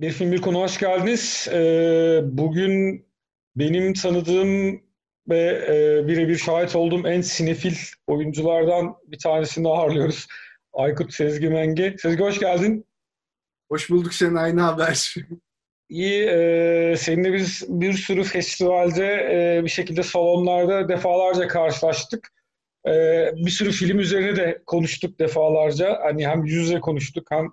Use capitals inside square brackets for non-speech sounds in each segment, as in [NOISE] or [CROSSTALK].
Bir Film Bir Konu hoş geldiniz. Ee, bugün benim tanıdığım ve e, birebir şahit olduğum en sinefil oyunculardan bir tanesini ağırlıyoruz. Aykut Sezgi Menge. Sezgi hoş geldin. Hoş bulduk Şenay, ne haber? İyi, e, seninle biz bir sürü festivalde e, bir şekilde salonlarda defalarca karşılaştık. E, bir sürü film üzerine de konuştuk defalarca. Hani hem yüz yüze konuştuk hem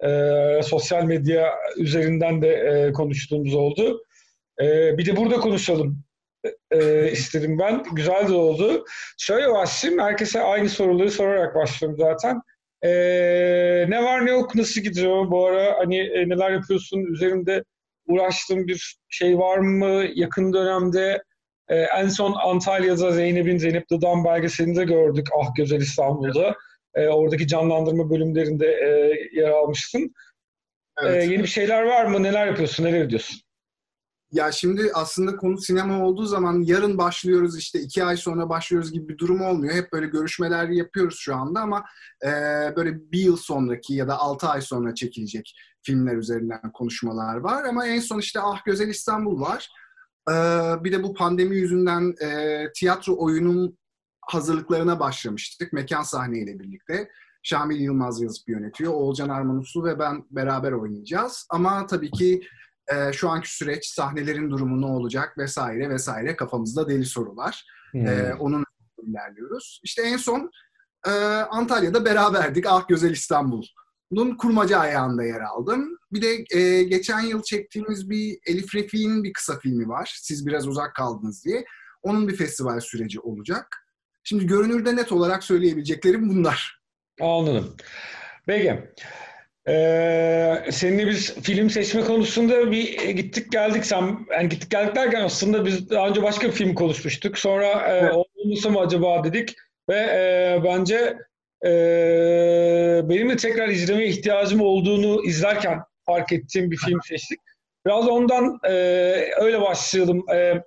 e, sosyal medya üzerinden de e, konuştuğumuz oldu. E, bir de burada konuşalım e, istedim ben. Güzel de oldu. Şöyle başlayayım. Herkese aynı soruları sorarak başlıyorum zaten. E, ne var ne yok nasıl gidiyor bu ara? Hani e, neler yapıyorsun? Üzerinde uğraştığın bir şey var mı? Yakın dönemde e, en son Antalya'da Zeynep'in Zeynep Dıdan belgeselini de gördük. Ah Güzel İstanbul'da. E, oradaki canlandırma bölümlerinde e, yer almışsın. Evet. E, yeni bir şeyler var mı? Neler yapıyorsun? Neler ediyorsun? Ya şimdi aslında konu sinema olduğu zaman yarın başlıyoruz işte iki ay sonra başlıyoruz gibi bir durum olmuyor. Hep böyle görüşmeler yapıyoruz şu anda ama e, böyle bir yıl sonraki ya da altı ay sonra çekilecek filmler üzerinden konuşmalar var. Ama en son işte Ah Güzel İstanbul var. E, bir de bu pandemi yüzünden e, tiyatro oyunun hazırlıklarına başlamıştık. Mekan sahneyle birlikte. Şamil Yılmaz yazıp yönetiyor. Oğulcan Armanuslu ve ben beraber oynayacağız. Ama tabii ki e, şu anki süreç, sahnelerin durumu ne olacak vesaire vesaire kafamızda deli sorular. Hmm. E, onun ilerliyoruz. İşte en son e, Antalya'da beraberdik. Ah Güzel İstanbul'un kurmaca ayağında yer aldım. Bir de e, geçen yıl çektiğimiz bir Elif Refik'in bir kısa filmi var. Siz biraz uzak kaldınız diye. Onun bir festival süreci olacak. Şimdi görünürde net olarak söyleyebileceklerim bunlar. Anladım. Peki. Ee, seninle biz film seçme konusunda bir gittik geldik. Sen yani gittik geldik derken aslında biz daha önce başka bir film konuşmuştuk. Sonra e, evet. olmasa mı acaba dedik ve e, bence e, benim de tekrar izlemeye ihtiyacım olduğunu izlerken fark ettiğim bir film seçtik. Biraz ondan e, öyle başlayalım. E,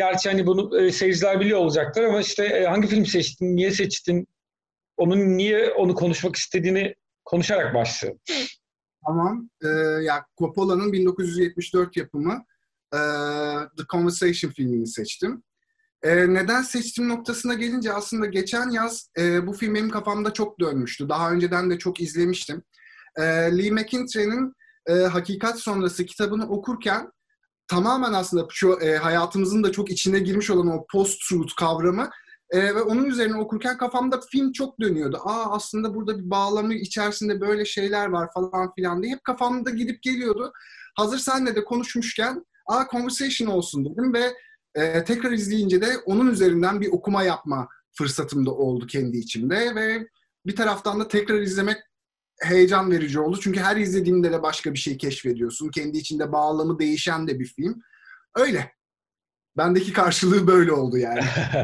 Gerçi hani bunu e, seyirciler biliyor olacaklar ama işte e, hangi film seçtin, niye seçtin, onun niye onu konuşmak istediğini konuşarak başlayalım. Tamam. Ee, ya Coppola'nın 1974 yapımı e, The Conversation filmini seçtim. E, neden seçtim noktasına gelince aslında geçen yaz e, bu film benim kafamda çok dönmüştü. Daha önceden de çok izlemiştim. E, Lee McIntyre'nin e, Hakikat Sonrası kitabını okurken tamamen aslında şu e, hayatımızın da çok içine girmiş olan o post-truth kavramı e, ve onun üzerine okurken kafamda film çok dönüyordu. Aa aslında burada bir bağlamı içerisinde böyle şeyler var falan filan diye hep kafamda gidip geliyordu. Hazır senle de konuşmuşken aa conversation olsun dedim ve e, tekrar izleyince de onun üzerinden bir okuma yapma fırsatım da oldu kendi içimde ve bir taraftan da tekrar izlemek heyecan verici oldu. Çünkü her izlediğinde de başka bir şey keşfediyorsun. Kendi içinde bağlamı değişen de bir film. Öyle. Bendeki karşılığı böyle oldu yani.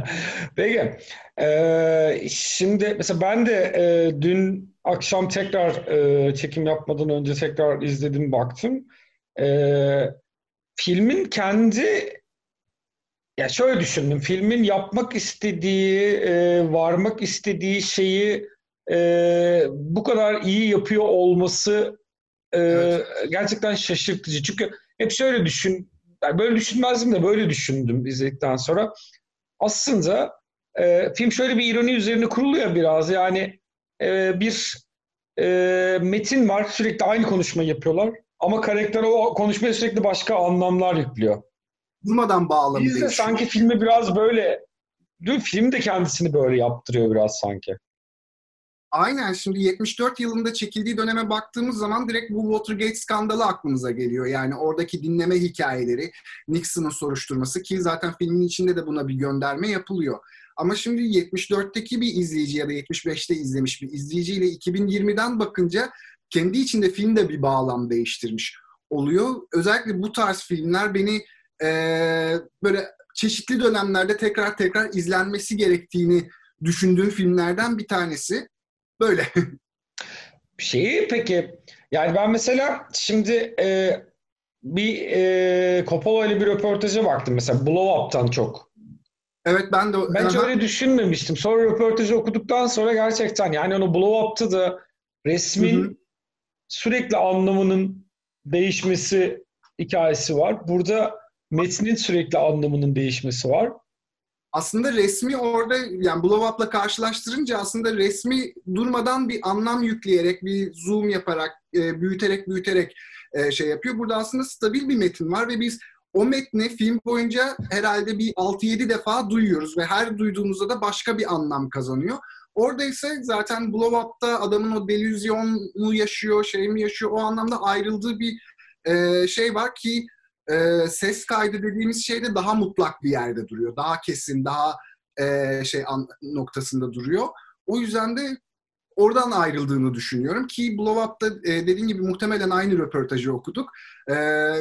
[LAUGHS] Peki. Ee, şimdi mesela ben de e, dün akşam tekrar e, çekim yapmadan önce tekrar izledim baktım. E, filmin kendi ya şöyle düşündüm. Filmin yapmak istediği, e, varmak istediği şeyi e, bu kadar iyi yapıyor olması e, evet. gerçekten şaşırtıcı. Çünkü hep şöyle düşün, yani böyle düşünmezdim de böyle düşündüm izledikten sonra. Aslında e, film şöyle bir ironi üzerine kuruluyor biraz. Yani e, bir e, metin var, sürekli aynı konuşmayı yapıyorlar. Ama karakter o konuşmaya sürekli başka anlamlar yüklüyor. Durmadan bağlamı Biz de sanki filmi biraz böyle, değil film de kendisini böyle yaptırıyor biraz sanki. Aynen şimdi 74 yılında çekildiği döneme baktığımız zaman direkt bu Watergate skandalı aklımıza geliyor. Yani oradaki dinleme hikayeleri, Nixon'ın soruşturması ki zaten filmin içinde de buna bir gönderme yapılıyor. Ama şimdi 74'teki bir izleyici ya da 75'te izlemiş bir izleyiciyle 2020'den bakınca kendi içinde film de bir bağlam değiştirmiş oluyor. Özellikle bu tarz filmler beni e, böyle çeşitli dönemlerde tekrar tekrar izlenmesi gerektiğini düşündüğüm filmlerden bir tanesi. Böyle. [LAUGHS] Şeyi peki yani ben mesela şimdi e, bir e, Coppola ile bir röportaja baktım mesela Blow Up'tan çok. Evet ben de ben hiç öyle düşünmemiştim. Sonra röportajı okuduktan sonra gerçekten yani onu Blow Up'ta da resmin Hı-hı. sürekli anlamının değişmesi hikayesi var. Burada metnin sürekli anlamının değişmesi var. Aslında resmi orada yani Blow Up'la karşılaştırınca aslında resmi durmadan bir anlam yükleyerek, bir zoom yaparak, e, büyüterek büyüterek e, şey yapıyor. Burada aslında stabil bir metin var ve biz o metni film boyunca herhalde bir 6-7 defa duyuyoruz ve her duyduğumuzda da başka bir anlam kazanıyor. Orada ise zaten Blow Up'ta adamın o delüzyonu yaşıyor, şey mi yaşıyor o anlamda ayrıldığı bir e, şey var ki e, ses kaydı dediğimiz şey de daha mutlak bir yerde duruyor. Daha kesin, daha e, şey an, noktasında duruyor. O yüzden de oradan ayrıldığını düşünüyorum ki Blow Up'ta e, dediğim gibi muhtemelen aynı röportajı okuduk. E,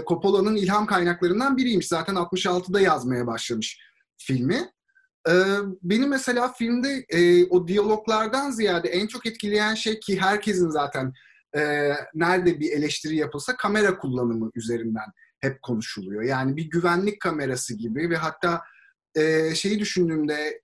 Coppola'nın ilham kaynaklarından biriymiş. Zaten 66'da yazmaya başlamış filmi. E, beni mesela filmde e, o diyaloglardan ziyade en çok etkileyen şey ki herkesin zaten e, nerede bir eleştiri yapılsa kamera kullanımı üzerinden hep konuşuluyor. Yani bir güvenlik kamerası gibi ve hatta e, şeyi düşündüğümde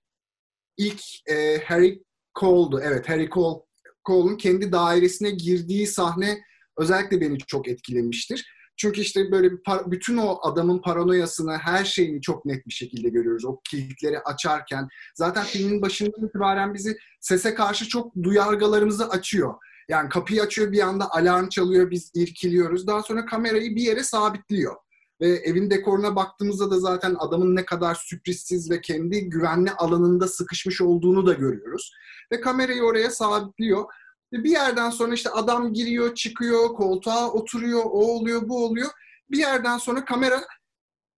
ilk e, Harry Cole'du. Evet Harry Cole, Cole'un kendi dairesine girdiği sahne özellikle beni çok etkilemiştir. Çünkü işte böyle bütün o adamın paranoyasını, her şeyini çok net bir şekilde görüyoruz. O kilitleri açarken. Zaten filmin başından itibaren bizi sese karşı çok duyargalarımızı açıyor. Yani kapıyı açıyor bir anda alarm çalıyor, biz irkiliyoruz. Daha sonra kamerayı bir yere sabitliyor. Ve evin dekoruna baktığımızda da zaten adamın ne kadar sürprizsiz ve kendi güvenli alanında sıkışmış olduğunu da görüyoruz. Ve kamerayı oraya sabitliyor. Ve bir yerden sonra işte adam giriyor, çıkıyor, koltuğa oturuyor, o oluyor, bu oluyor. Bir yerden sonra kamera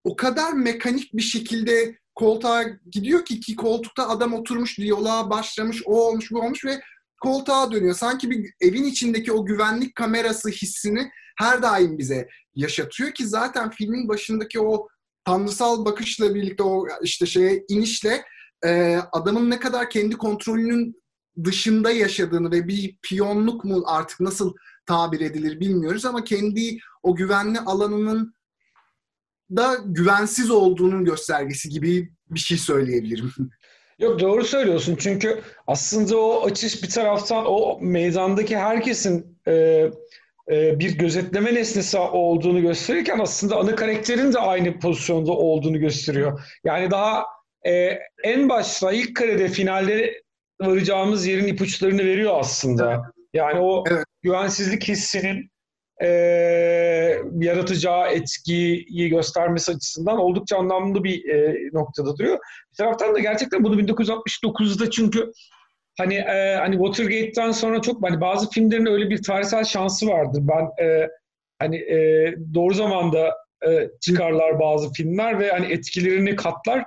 o kadar mekanik bir şekilde koltuğa gidiyor ki ki koltukta adam oturmuş, diyaloğa başlamış, o olmuş, bu olmuş ve koltuğa dönüyor. Sanki bir evin içindeki o güvenlik kamerası hissini her daim bize yaşatıyor ki zaten filmin başındaki o tanrısal bakışla birlikte o işte şeye inişle e, adamın ne kadar kendi kontrolünün dışında yaşadığını ve bir piyonluk mu artık nasıl tabir edilir bilmiyoruz ama kendi o güvenli alanının da güvensiz olduğunun göstergesi gibi bir şey söyleyebilirim. [LAUGHS] Yok doğru söylüyorsun çünkü aslında o açış bir taraftan o meydandaki herkesin e, e, bir gözetleme nesnesi olduğunu gösterirken aslında ana karakterin de aynı pozisyonda olduğunu gösteriyor. Yani daha e, en başta ilk karede finalde varacağımız yerin ipuçlarını veriyor aslında. Yani o evet. güvensizlik hissinin e, yaratacağı etkiyi göstermesi açısından oldukça anlamlı bir e, noktada duruyor. Bir taraftan da gerçekten bunu 1969'da çünkü hani e, hani Watergate'den sonra çok hani bazı filmlerin öyle bir tarihsel şansı vardır. Ben e, hani e, doğru zamanda e, çıkarlar bazı filmler ve hani etkilerini katlar.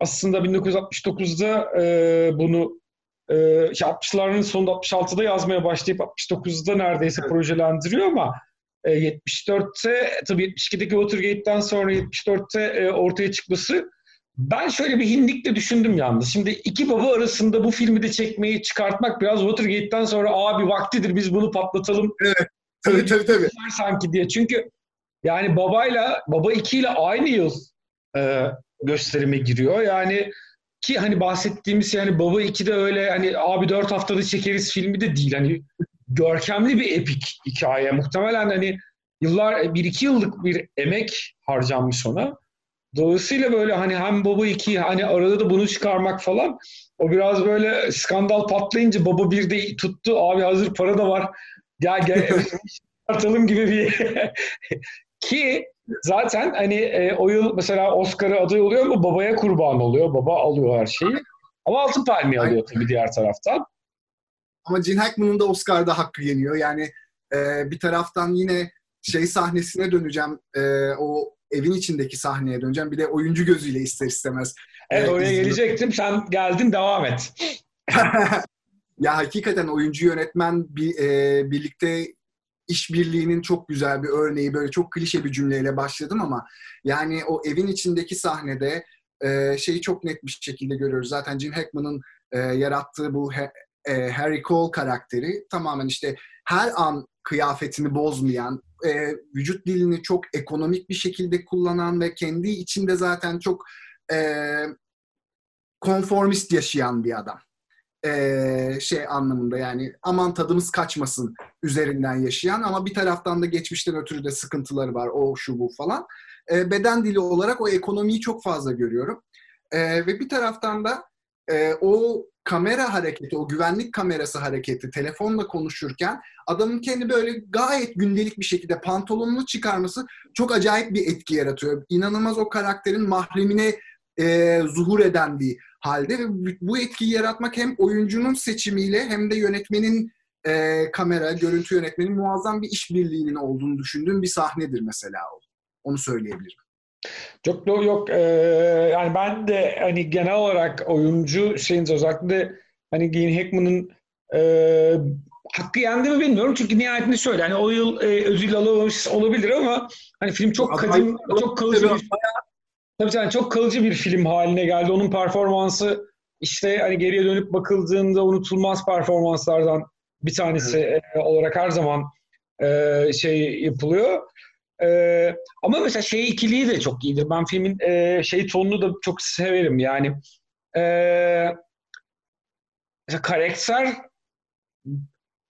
Aslında 1969'da e, bunu e, 60'ların sonunda 66'da yazmaya başlayıp 69'da neredeyse evet. projelendiriyor ama e, 74'te tabii 72'deki Watergate'den sonra 74'te e, ortaya çıkması ben şöyle bir hinlikle düşündüm yalnız. Şimdi iki baba arasında bu filmi de çekmeyi çıkartmak biraz Watergate'den sonra abi vaktidir biz bunu patlatalım. Evet. Tabii tabii tabii. Sanki diye. Çünkü yani babayla baba ikiyle aynı yıl e, gösterime giriyor. Yani ki hani bahsettiğimiz yani Baba 2'de öyle hani abi dört haftada çekeriz filmi de değil. Hani görkemli bir epik hikaye. Muhtemelen hani yıllar, bir iki yıllık bir emek harcanmış ona. Dolayısıyla böyle hani hem Baba 2 hani arada da bunu çıkarmak falan o biraz böyle skandal patlayınca Baba bir de tuttu. Abi hazır para da var. Gel gel [LAUGHS] çıkartalım gibi bir ki Zaten hani e, o yıl mesela Oscar'a aday oluyor ama babaya kurban oluyor. Baba alıyor her şeyi. Ama altın palmiye alıyor tabii diğer taraftan. Ama Gene Hackman'ın da Oscar'da hakkı yeniyor. Yani e, bir taraftan yine şey sahnesine döneceğim. E, o evin içindeki sahneye döneceğim. Bir de oyuncu gözüyle ister istemez. Evet e, oraya izliyorum. gelecektim. Sen geldin devam et. [LAUGHS] ya hakikaten oyuncu yönetmen bir, e, birlikte işbirliğinin çok güzel bir örneği böyle çok klişe bir cümleyle başladım ama yani o evin içindeki sahnede e, şeyi çok net bir şekilde görüyoruz. Zaten Jim Hackman'ın e, yarattığı bu he, e, Harry Cole karakteri tamamen işte her an kıyafetini bozmayan, e, vücut dilini çok ekonomik bir şekilde kullanan ve kendi içinde zaten çok e, konformist yaşayan bir adam. Şey anlamında yani aman tadımız kaçmasın üzerinden yaşayan ama bir taraftan da geçmişten ötürü de sıkıntıları var o şu bu falan. Beden dili olarak o ekonomiyi çok fazla görüyorum. Ve bir taraftan da o kamera hareketi, o güvenlik kamerası hareketi telefonla konuşurken adamın kendi böyle gayet gündelik bir şekilde pantolonunu çıkarması çok acayip bir etki yaratıyor. İnanılmaz o karakterin mahremine zuhur eden bir halde ve bu etkiyi yaratmak hem oyuncunun seçimiyle hem de yönetmenin e, kamera, görüntü yönetmenin muazzam bir işbirliğinin olduğunu düşündüğüm bir sahnedir mesela o. Onu söyleyebilirim. Çok yok, yok e, yani ben de hani genel olarak oyuncu şeyin özellikle hani Gene Hackman'ın e, hakkı yendi mi bilmiyorum çünkü nihayetinde şöyle hani o yıl e, ödül alamamış olabilir ama hani film çok kadim, çok kalıcı bir Tabii yani çok kalıcı bir film haline geldi. Onun performansı işte hani geriye dönüp bakıldığında unutulmaz performanslardan bir tanesi evet. E, olarak her zaman e, şey yapılıyor. E, ama mesela şey ikiliği de çok iyidir. Ben filmin e, şey tonunu da çok severim. Yani e, mesela karakter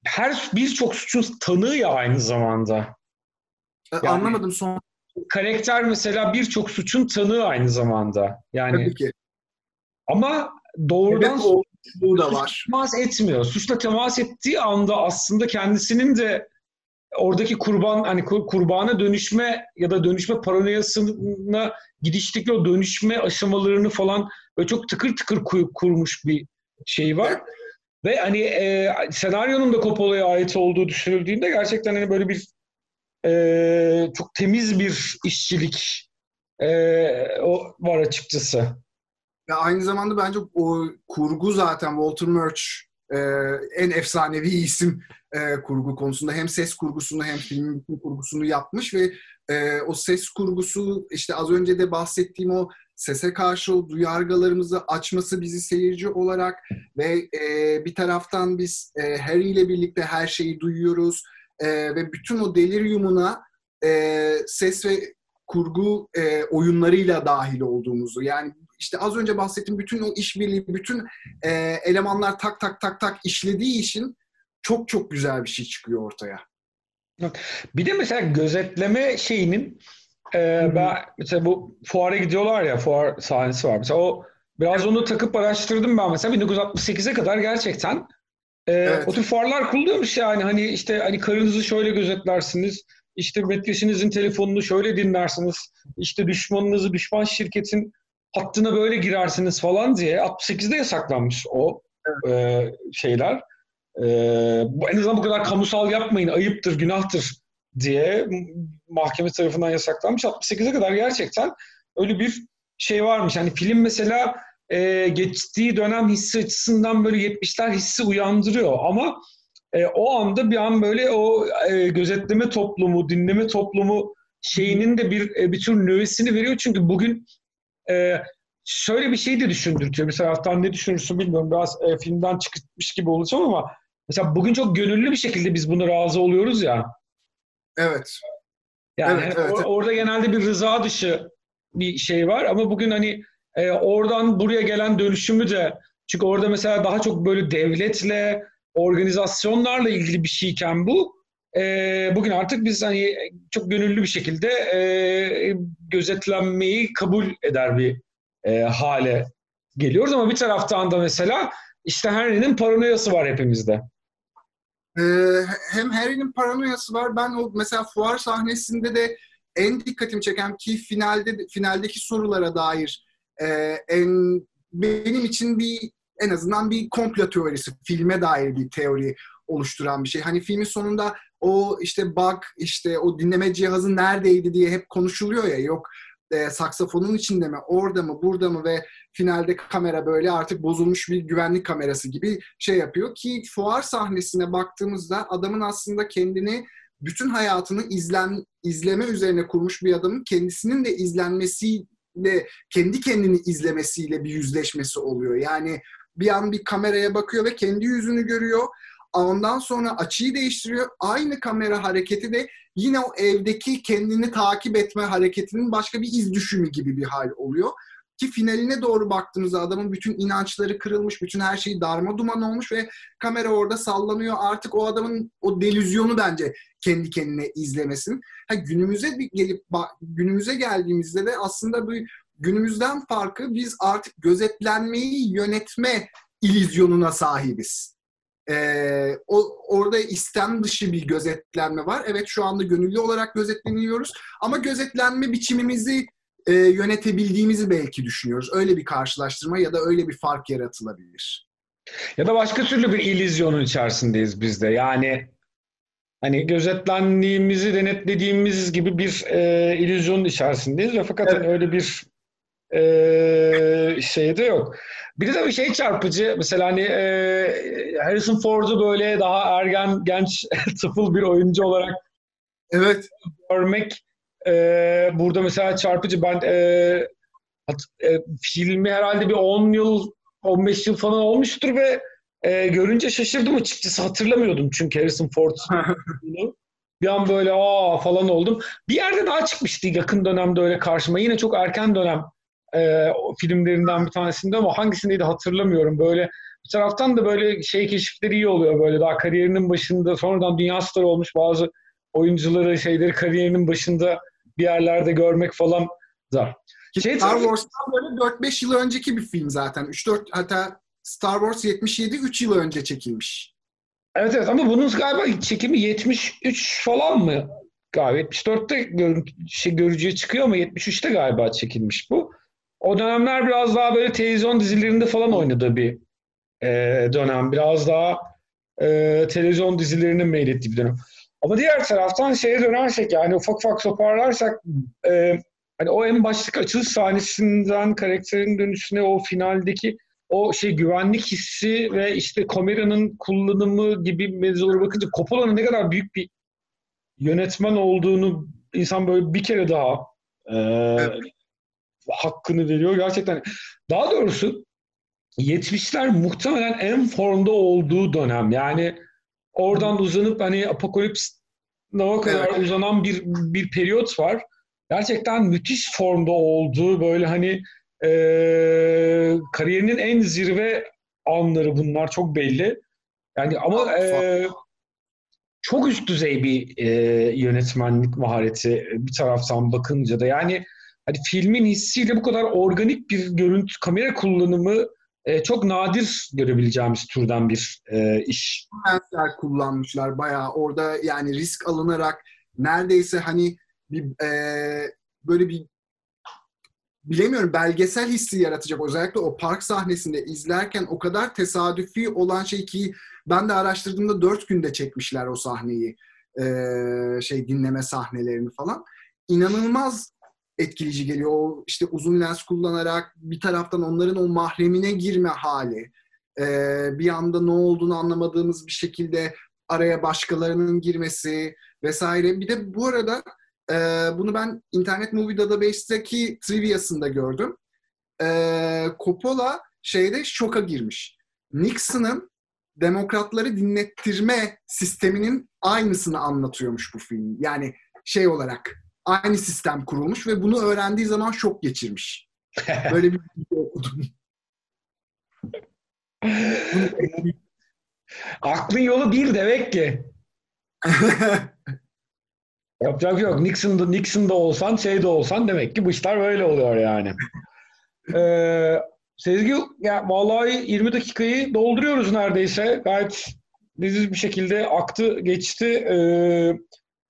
her birçok suçun tanığı ya aynı zamanda. Yani, Anlamadım son karakter mesela birçok suçun tanığı aynı zamanda. Yani Tabii ki. Ama doğrudan evet, da var. temas etmiyor. Suçla temas ettiği anda aslında kendisinin de oradaki kurban hani kurbana dönüşme ya da dönüşme paranoyasına gidişteki o dönüşme aşamalarını falan böyle çok tıkır tıkır kurmuş bir şey var. Ve hani e, senaryonun da Coppola'ya ait olduğu düşünüldüğünde gerçekten hani böyle bir e, çok temiz bir işçilik e, o var açıkçası. Ya aynı zamanda bence o kurgu zaten Walter Murch e, en efsanevi isim e, kurgu konusunda hem ses kurgusunu hem film kurgusunu yapmış ve e, o ses kurgusu işte az önce de bahsettiğim o sese karşı o duyargalarımızı açması bizi seyirci olarak ve e, bir taraftan biz e, Harry ile birlikte her şeyi duyuyoruz e, ve bütün o deliryumuna e, ses ve kurgu e, oyunlarıyla dahil olduğumuzu yani işte az önce bahsettiğim bütün o işbirliği, bütün e, elemanlar tak tak tak tak işlediği için çok çok güzel bir şey çıkıyor ortaya. Bir de mesela gözetleme şeyinin e, ben mesela bu fuara gidiyorlar ya fuar sahnesi var. Mesela o biraz onu takıp araştırdım ben mesela 1968'e kadar gerçekten ee, evet. O tür fuarlar kuruluyormuş yani hani işte hani karınızı şöyle gözetlersiniz, işte metresinizin telefonunu şöyle dinlersiniz, işte düşmanınızı düşman şirketin hattına böyle girersiniz falan diye 68'de yasaklanmış o e, şeyler. E, en azından bu kadar kamusal yapmayın, ayıptır, günahtır diye mahkeme tarafından yasaklanmış. 68'e kadar gerçekten öyle bir şey varmış. Hani film mesela e, geçtiği dönem hissi açısından böyle 70'ler hissi uyandırıyor ama e, o anda bir an böyle o e, gözetleme toplumu, dinleme toplumu şeyinin de bir e, bir tür nöbesini veriyor çünkü bugün e, şöyle bir şey de düşündürtüyor. Bir taraftan ne düşünürsün bilmiyorum. Biraz e, filmden çıkmış gibi olacağım ama mesela bugün çok gönüllü bir şekilde biz buna razı oluyoruz ya. Evet. Yani evet, evet. Or- orada genelde bir rıza dışı bir şey var ama bugün hani e, oradan buraya gelen dönüşümü de çünkü orada mesela daha çok böyle devletle, organizasyonlarla ilgili bir şeyken bu e, bugün artık biz hani çok gönüllü bir şekilde e, gözetlenmeyi kabul eder bir e, hale geliyoruz ama bir taraftan da mesela işte Henry'nin paranoyası var hepimizde. Ee, hem Harry'nin paranoyası var. Ben o mesela fuar sahnesinde de en dikkatimi çeken ki finalde finaldeki sorulara dair e, en benim için bir en azından bir komplo teorisi, filme dair bir teori oluşturan bir şey. Hani filmin sonunda o işte bug, işte o dinleme cihazı neredeydi diye hep konuşuluyor ya. Yok e, saksafonun içinde mi, orada mı, burada mı ve finalde kamera böyle artık bozulmuş bir güvenlik kamerası gibi şey yapıyor ki fuar sahnesine baktığımızda adamın aslında kendini bütün hayatını izlen izleme üzerine kurmuş bir adamın kendisinin de izlenmesi ve kendi kendini izlemesiyle bir yüzleşmesi oluyor. Yani bir an bir kameraya bakıyor ve kendi yüzünü görüyor. Ondan sonra açıyı değiştiriyor. Aynı kamera hareketi de yine o evdeki kendini takip etme hareketinin başka bir iz düşümü gibi bir hal oluyor. Ki finaline doğru baktığımızda adamın bütün inançları kırılmış, bütün her şeyi darma duman olmuş ve kamera orada sallanıyor. Artık o adamın o delüzyonu bence kendi kendine izlemesin. Ha, günümüze gelip günümüze geldiğimizde de aslında bu günümüzden farkı biz artık gözetlenmeyi yönetme ilizyonuna sahibiz. Ee, o, orada istem dışı bir gözetlenme var. Evet şu anda gönüllü olarak gözetleniyoruz ama gözetlenme biçimimizi e, yönetebildiğimizi belki düşünüyoruz. Öyle bir karşılaştırma ya da öyle bir fark yaratılabilir. Ya da başka türlü bir ilizyonun içerisindeyiz biz de. Yani hani gözetlendiğimizi denetlediğimiz gibi bir e, illüzyonun içerisindeyiz ve fakat evet. hani öyle bir e, şey de yok. Bir de bir şey çarpıcı. Mesela hani e, Harrison Ford'u böyle daha ergen, genç, [LAUGHS] tıfıl bir oyuncu olarak evet görmek e, burada mesela çarpıcı. Ben e, e, filmi herhalde bir 10 yıl, 15 yıl falan olmuştur ve e, görünce şaşırdım açıkçası. Hatırlamıyordum çünkü Harrison Ford [LAUGHS] bir an böyle aa falan oldum. Bir yerde daha çıkmıştı yakın dönemde öyle karşıma. Yine çok erken dönem e, filmlerinden bir tanesinde ama hangisindeydi hatırlamıyorum. Böyle bir taraftan da böyle şey keşifleri iyi oluyor böyle daha kariyerinin başında sonradan dünya starı olmuş bazı oyuncuları şeyleri kariyerinin başında bir yerlerde görmek falan da. Şey, Star Wars'tan böyle 4-5 yıl önceki bir film zaten. 3-4 hatta Star Wars 77 3 yıl önce çekilmiş. Evet evet ama bunun galiba çekimi 73 falan mı? Galiba 74'te gör, şey, görücüye çıkıyor ama 73'te galiba çekilmiş bu. O dönemler biraz daha böyle televizyon dizilerinde falan oynadığı bir e, dönem. Biraz daha e, televizyon dizilerinin meylettiği bir dönem. Ama diğer taraftan şeye dönersek yani ufak ufak toparlarsak e, hani o en başlık açılış sahnesinden karakterin dönüşüne o finaldeki o şey güvenlik hissi ve işte kameranın kullanımı gibi mevzulara bakınca Coppola'nın ne kadar büyük bir yönetmen olduğunu insan böyle bir kere daha e, evet hakkını veriyor. Gerçekten daha doğrusu 70'ler muhtemelen en formda olduğu dönem. Yani oradan uzanıp hani Apokalips Nova kadar evet. uzanan bir bir periyot var. Gerçekten müthiş formda olduğu böyle hani e, kariyerinin en zirve anları bunlar çok belli. Yani ama e, çok üst düzey bir e, yönetmenlik mahareti bir taraftan bakınca da yani hani filmin hissiyle bu kadar organik bir görüntü kamera kullanımı e, çok nadir görebileceğimiz türden bir e, iş. Lensler kullanmışlar bayağı. Orada yani risk alınarak neredeyse hani bir e, böyle bir bilemiyorum belgesel hissi yaratacak. Özellikle o park sahnesinde izlerken o kadar tesadüfi olan şey ki ben de araştırdığımda dört günde çekmişler o sahneyi e, şey dinleme sahnelerini falan. İnanılmaz etkileyici geliyor. O işte uzun lens kullanarak bir taraftan onların o mahremine girme hali. Ee, bir anda ne olduğunu anlamadığımız bir şekilde araya başkalarının girmesi vesaire. Bir de bu arada e, bunu ben Internet Movie Database'deki trivia'sında gördüm. E, Coppola şeyde şoka girmiş. Nixon'ın demokratları dinlettirme sisteminin aynısını anlatıyormuş bu film. Yani şey olarak aynı sistem kurulmuş ve bunu öğrendiği zaman şok geçirmiş. [LAUGHS] Böyle bir bilgi okudum. Aklın yolu bir demek ki. [LAUGHS] Yapacak yok. Nixon'da, Nixon'da olsan, şeyde olsan demek ki bu işler böyle oluyor yani. [LAUGHS] ee, Sezgi, ya vallahi 20 dakikayı dolduruyoruz neredeyse. Gayet leziz bir şekilde aktı, geçti. Ee,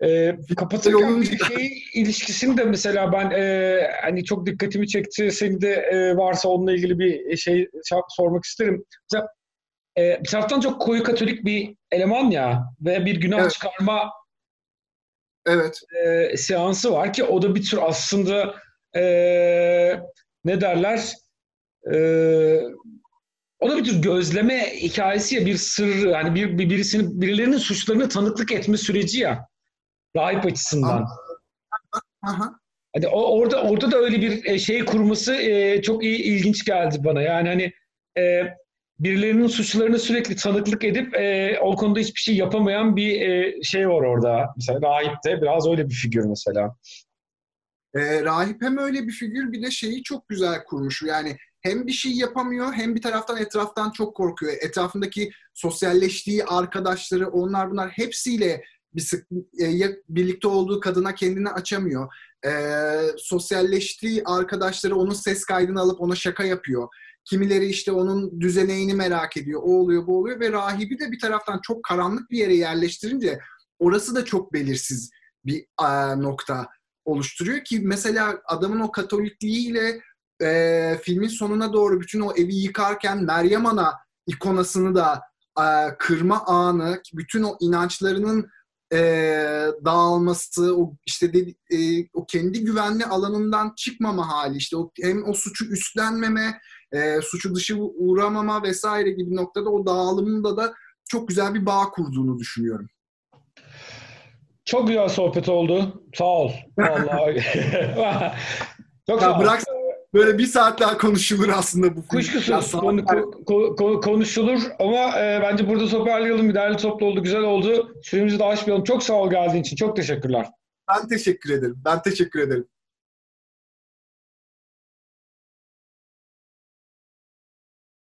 e, kapatırken bir şey ilişkisini de mesela ben e, hani çok dikkatimi çekti. Seni de e, varsa onunla ilgili bir şey sormak isterim. Mesela e, bir taraftan çok koyu katolik bir eleman ya ve bir günah evet. çıkarma evet. E, seansı var ki o da bir tür aslında e, ne derler e, o da bir tür gözleme hikayesi ya bir sır yani bir, bir birisinin birilerinin suçlarını tanıklık etme süreci ya rahip açısından. Aha. Hani orada orada da öyle bir e, şey kurması e, çok iyi ilginç geldi bana. Yani hani e, birilerinin suçlarını sürekli tanıklık edip e, o konuda hiçbir şey yapamayan bir e, şey var orada. Mesela rahip de biraz öyle bir figür mesela. E, rahip hem öyle bir figür bir de şeyi çok güzel kurmuş. Yani hem bir şey yapamıyor hem bir taraftan etraftan çok korkuyor. Etrafındaki sosyalleştiği arkadaşları onlar bunlar hepsiyle bir sık, e, birlikte olduğu kadına kendini açamıyor. E, sosyalleştiği arkadaşları onun ses kaydını alıp ona şaka yapıyor. Kimileri işte onun düzeneğini merak ediyor. O oluyor, bu oluyor ve rahibi de bir taraftan çok karanlık bir yere yerleştirince orası da çok belirsiz bir e, nokta oluşturuyor ki mesela adamın o katolikliğiyle e, filmin sonuna doğru bütün o evi yıkarken Meryem Ana ikonasını da e, kırma anı, bütün o inançlarının e, dağılması, o işte de, e, o kendi güvenli alanından çıkmama hali, işte o, hem o suçu üstlenmeme, e, suçu dışı uğramama vesaire gibi noktada o dağılımında da çok güzel bir bağ kurduğunu düşünüyorum. Çok güzel sohbet oldu. Sağ ol. [LAUGHS] Vallahi. [LAUGHS] Çok ya sağ ol. Bırak böyle bir saat daha konuşulur aslında bu film. Kuşkusuz konu, ko, konuşulur ama e, bence burada toparlayalım. Bir değerli toplu oldu, güzel oldu. Süremizi de aşmayalım. Çok sağ ol geldiğin için. Çok teşekkürler. Ben teşekkür ederim. Ben teşekkür ederim.